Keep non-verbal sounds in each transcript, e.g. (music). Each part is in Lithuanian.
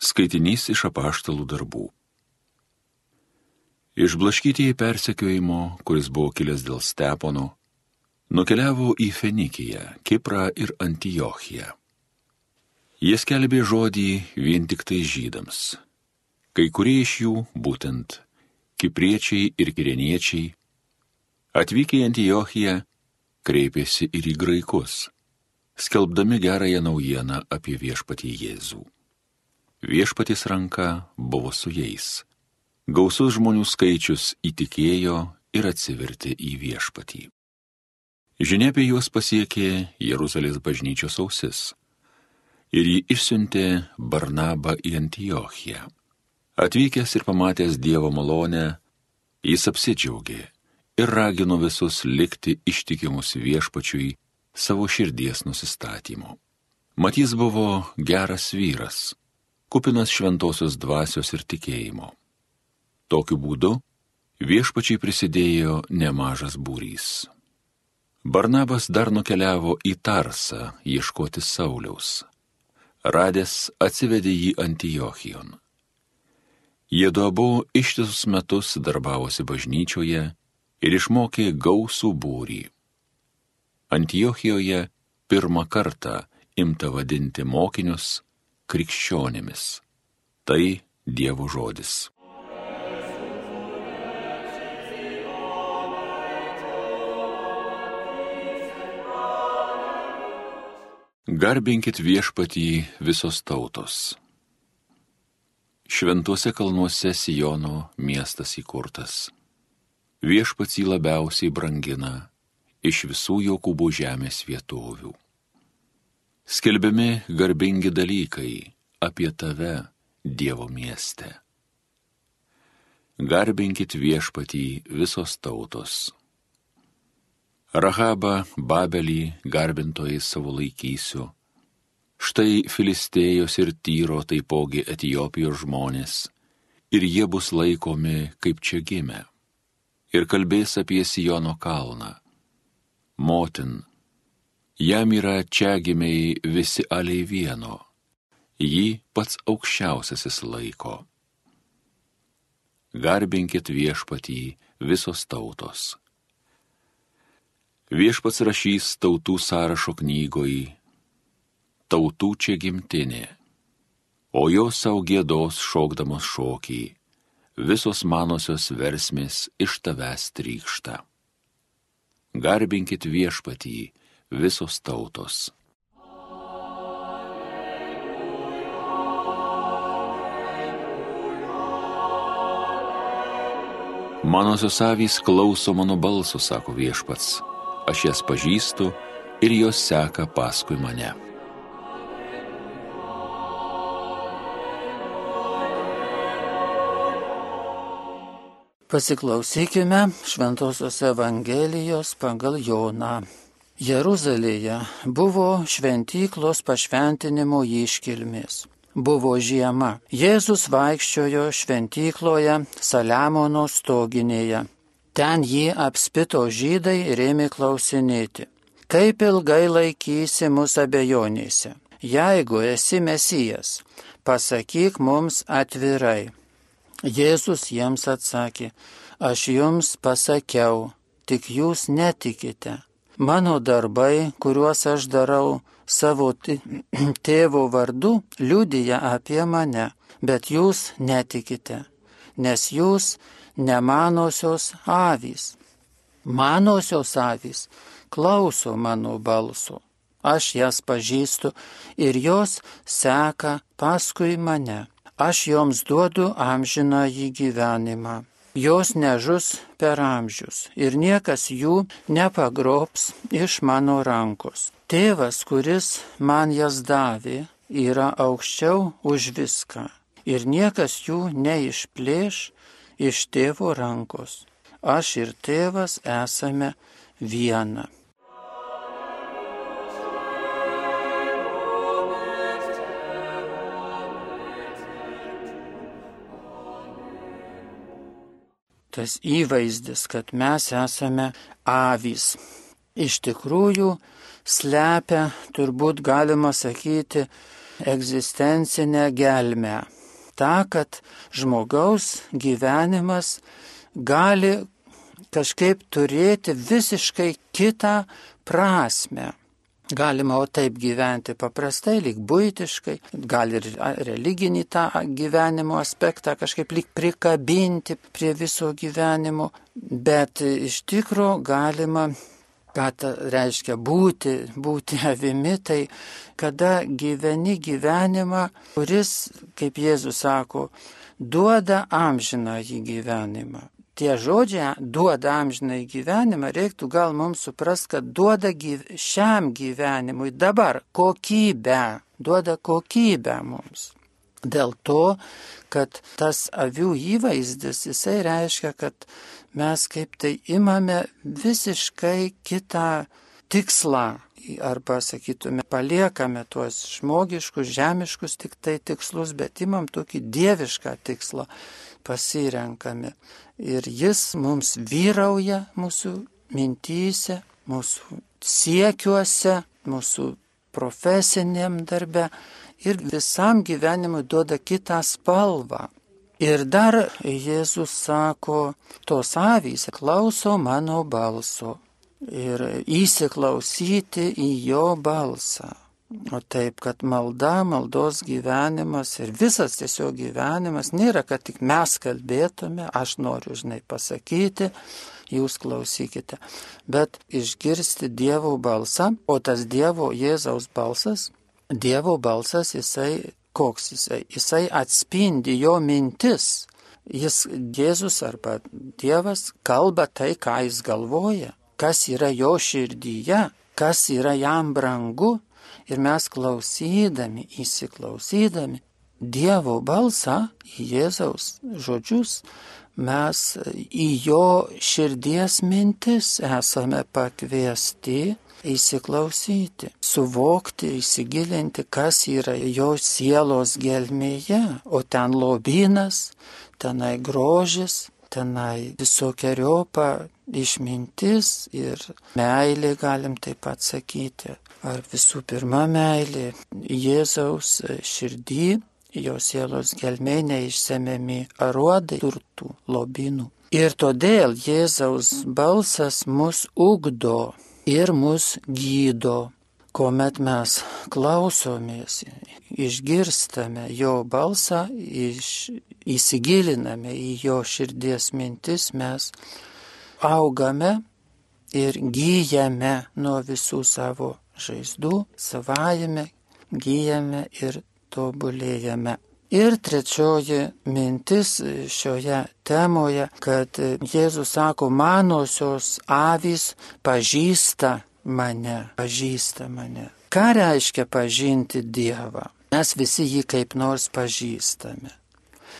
Skaitinys iš apaštalų darbų. Išblaškytieji persekiojimo, kuris buvo kilęs dėl Stepono, nukeliavo į Fenikiją, Kiprą ir Antiochiją. Jie skelbė žodį vien tik tai žydams. Kai kurie iš jų, būtent kipriečiai ir kireniečiai, atvykę į Antiochiją, kreipėsi ir į graikus, skelbdami gerąją naujieną apie viešpatį Jėzų. Viešpatis ranka buvo su jais. Gausus žmonių skaičius įtikėjo ir atsivertė į viešpatį. Žinia apie juos pasiekė Jeruzalės bažnyčios ausis. Ir jį išsiuntė Barnabą į Antiochiją. Atvykęs ir pamatęs Dievo malonę, jis apsidžiaugė ir ragino visus likti ištikimus viešpačiui savo širdies nusistatymu. Matys buvo geras vyras, kupinas šventosios dvasios ir tikėjimo. Tokiu būdu viešpačiai prisidėjo nemažas būrys. Barnabas dar nukeliavo į Tarsą ieškoti Sauliaus. Radęs atsivedė jį Antijochijon. Jie du abu ištisus metus darbavosi bažnyčioje ir išmokė gausų būrį. Antijochijoje pirmą kartą imta vadinti mokinius krikščionimis. Tai Dievo žodis. Garbinkit viešpatį visos tautos. Šventuose kalnuose Sijono miestas įkurtas. Viešpats jį labiausiai brangina iš visų Jokūbų žemės vietovių skelbiami garbingi dalykai apie tave, Dievo mieste. Garbinkit viešpatį visos tautos. Rahabą Babelį garbintojai savo laikysiu. Štai Filistėjos ir Tyro taipogi Etijopijos žmonės, ir jie bus laikomi kaip čia gimę. Ir kalbės apie Sijono kalną. Motin, Jam yra čia gimiai visi aliai vieno, jį pats aukščiausiasis laiko. Garbinkit viešpatį visos tautos. Viešpats rašys tautų sąrašo knygoj, tautų čia gimtinė, o jos savo gėdos šokdamos šokį, visos manosios versmės iš tavęs trykšta. Garbinkit viešpatį, visos tautos. Manosios avys klauso mano balso, sako viešpats, aš jas pažįstu ir jos seka paskui mane. Pasiklausykime Šventojios Evangelijos pagal Joną. Jeruzalėje buvo šventyklos pašventinimo iškilmės. Buvo žiema. Jėzus vaikščiojo šventykloje Saliamono stoginėje. Ten jį apspito žydai ir ėmė klausinėti. Kaip ilgai laikysi mus abejonėse? Jeigu esi mesijas, pasakyk mums atvirai. Jėzus jiems atsakė, aš jums pasakiau, tik jūs netikite. Mano darbai, kuriuos aš darau savo (clears throat) tėvo vardu, liudyja apie mane, bet jūs netikite, nes jūs nemanosios avys. Manosios avys klauso mano balso. Aš jas pažįstu ir jos seka paskui mane. Aš joms duodu amžiną į gyvenimą jos nežus per amžius ir niekas jų nepagrobs iš mano rankos. Tėvas, kuris man jas davė, yra aukščiau už viską ir niekas jų neišplėš iš tėvo rankos. Aš ir tėvas esame viena. Tas įvaizdis, kad mes esame avys. Iš tikrųjų slepia, turbūt galima sakyti, egzistencinę gelmę. Ta, kad žmogaus gyvenimas gali kažkaip turėti visiškai kitą prasme. Galima o taip gyventi paprastai, lyg būtiškai, gal ir religinį tą gyvenimo aspektą kažkaip lyg prikabinti prie viso gyvenimo, bet iš tikrųjų galima, ką tai reiškia būti, būti avimi, tai kada gyveni gyvenimą, kuris, kaip Jėzus sako, duoda amžiną į gyvenimą tie žodžiai duoda amžinai gyvenimą, reiktų gal mums suprast, kad duoda gyv... šiam gyvenimui dabar kokybę, duoda kokybę mums. Dėl to, kad tas avių įvaizdis, jisai reiškia, kad mes kaip tai imame visiškai kitą tikslą arba, sakytume, paliekame tuos žmogiškus, žemiškus tik tai tikslus, bet imam tokį dievišką tikslą pasirenkame. Ir jis mums vyrauja mūsų mintyse, mūsų siekiuose, mūsų profesiniam darbe ir visam gyvenimui duoda kitą spalvą. Ir dar Jėzus sako, tos avys klauso mano balso ir įsiklausyti į jo balsą. O taip, kad malda, maldos gyvenimas ir visas tiesiog gyvenimas nėra, kad tik mes kalbėtume, aš noriu, žinai, pasakyti, jūs klausykite, bet išgirsti Dievo balsą, o tas Dievo Jėzaus balsas, Dievo balsas, jisai, koks jisai, jisai atspindi jo mintis. Jis, Jėzus arba Dievas, kalba tai, ką jis galvoja, kas yra jo širdyje, kas yra jam brangu Ir mes klausydami, įsiklausydami Dievo balsą, į Jėzaus žodžius, mes į jo širdies mintis esame pakviesti įsiklausyti, suvokti, įsigilinti, kas yra jo sielos gelmėje, o ten lobynas, tenai grožis, tenai visokiojopa išmintis ir meilė, galim taip pat sakyti ar visų pirma meilė Jėzaus širdį, jo sielos gelmė neišsemiami aruodai turtų, lobinų. Ir todėl Jėzaus balsas mus ugdo ir mus gydo, kuomet mes klausomės, išgirstame jo balsą, iš, įsigiliname į jo širdies mintis, mes augame ir gyjame nuo visų savo žaizdų savajame gyjame ir tobulėjame. Ir trečioji mintis šioje temoje, kad Jėzus sako, manosios avys pažįsta mane, pažįsta mane. Ką reiškia pažinti Dievą? Mes visi jį kaip nors pažįstame.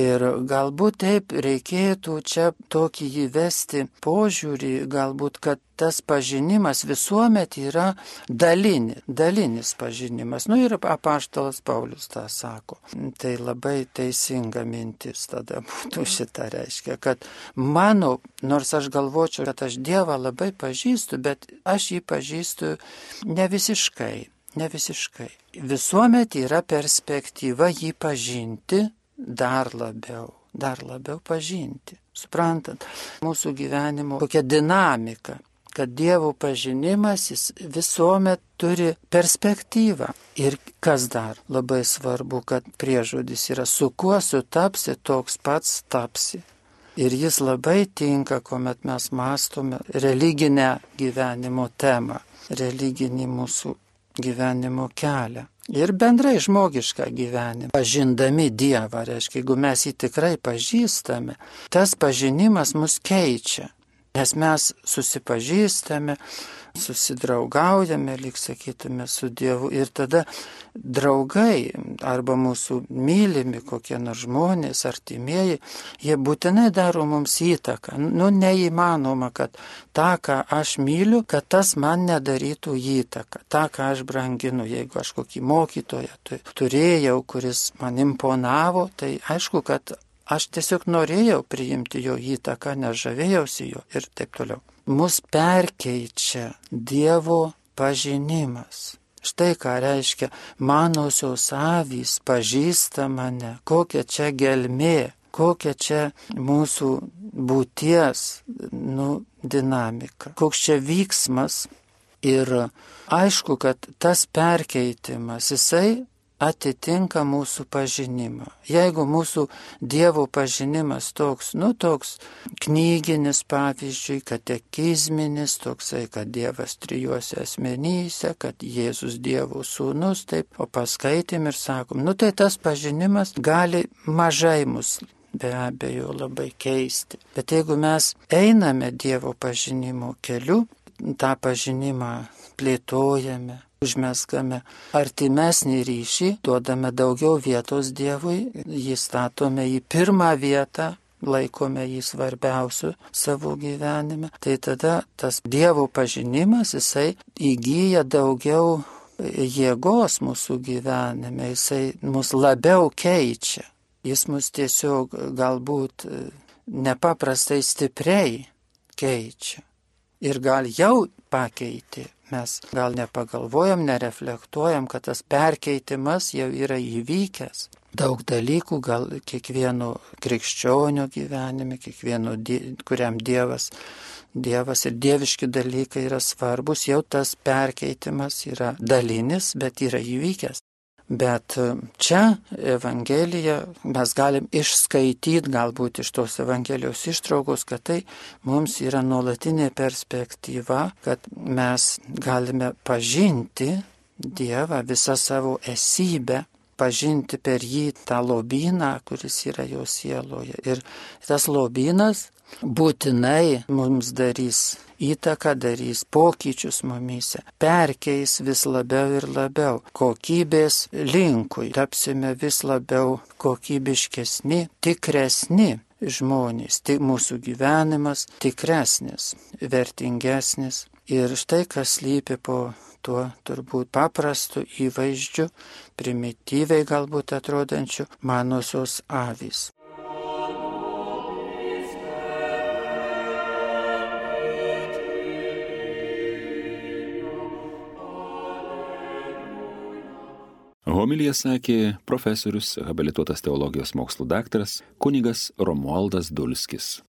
Ir galbūt taip reikėtų čia tokį įvesti požiūrį, galbūt, kad tas pažinimas visuomet yra dalinis, dalinis pažinimas. Nu ir apaštalas Paulius tą sako. Tai labai teisinga mintis tada būtų šitą reiškia, kad mano, nors aš galvočiau, kad aš Dievą labai pažįstu, bet aš jį pažįstu ne visiškai. Ne visiškai. Visuomet yra perspektyva jį pažinti, dar labiau, dar labiau pažinti. Suprantat, mūsų gyvenimo kokia dinamika, kad Dievo pažinimas jis visuomet turi perspektyvą. Ir kas dar labai svarbu, kad priežodis yra su kuo sutapsi, toks pats tapsi. Ir jis labai tinka, kuomet mes mastome religinę gyvenimo temą, religinį mūsų gyvenimo kelią. Ir bendrai žmogišką gyvenimą. Pažindami Dievą, reiškia, jeigu mes jį tikrai pažįstame, tas pažinimas mus keičia. Nes mes susipažįstame, susidraugaujame, lyg sakytume, su Dievu. Ir tada draugai arba mūsų mylimi kokie nors žmonės, artimieji, jie būtinai daro mums įtaką. Nu, neįmanoma, kad tą, ką aš myliu, kad tas man nedarytų įtaką. Ta, ką aš branginu, jeigu aš kokį mokytoją turėjau, kuris man imponavo, tai aišku, kad Aš tiesiog norėjau priimti jo įtaką, nežavėjausi jo ir taip toliau mus perkeičia Dievo pažinimas. Štai ką reiškia manosios avys pažįsta mane, kokia čia gelmė, kokia čia mūsų būties nu, dinamika, koks čia vyksmas. Ir aišku, kad tas perkeitimas, jisai atitinka mūsų pažinimą. Jeigu mūsų Dievo pažinimas toks, nu toks knyginis pavyzdžiui, katekizminis, toksai, kad Dievas trijuose asmenyse, kad Jėzus Dievo sūnus, taip, o paskaitėm ir sakom, nu tai tas pažinimas gali mažai mus be abejo labai keisti. Bet jeigu mes einame Dievo pažinimo keliu, tą pažinimą plėtojame, užmeskame artimesnį ryšį, duodame daugiau vietos Dievui, jį statome į pirmą vietą, laikome jį svarbiausiu savo gyvenime, tai tada tas Dievo pažinimas, jisai įgyja daugiau jėgos mūsų gyvenime, jisai mus labiau keičia. Jis mus tiesiog galbūt nepaprastai stipriai keičia. Ir gal jau pakeitė mes gal nepagalvojam, nereflektuojam, kad tas perkeitimas jau yra įvykęs. Daug dalykų gal kiekvieno krikščionio gyvenime, kiekvieno, kuriam Dievas, Dievas ir dieviški dalykai yra svarbus, jau tas perkeitimas yra dalinis, bet yra įvykęs. Bet e, čia Evangelija mes galim išskaityti galbūt iš tos Evangelijos ištraukos, kad tai mums yra nuolatinė perspektyva, kad mes galime pažinti Dievą visą savo esybę, pažinti per jį tą lobyną, kuris yra jo sieloje. Ir tas lobynas būtinai mums darys įtaką, darys pokyčius mumyse, perkeis vis labiau ir labiau, kokybės linkui, tapsime vis labiau kokybiškesni, tikresni žmonės, tik mūsų gyvenimas tikresnis, vertingesnis. Ir štai kas lypi po tuo turbūt paprastu įvaizdžiu, primityviai galbūt atrodančiu manosios avys. Homilija sakė profesorius, habilituotas teologijos mokslų daktaras, kunigas Romualdas Dulskis.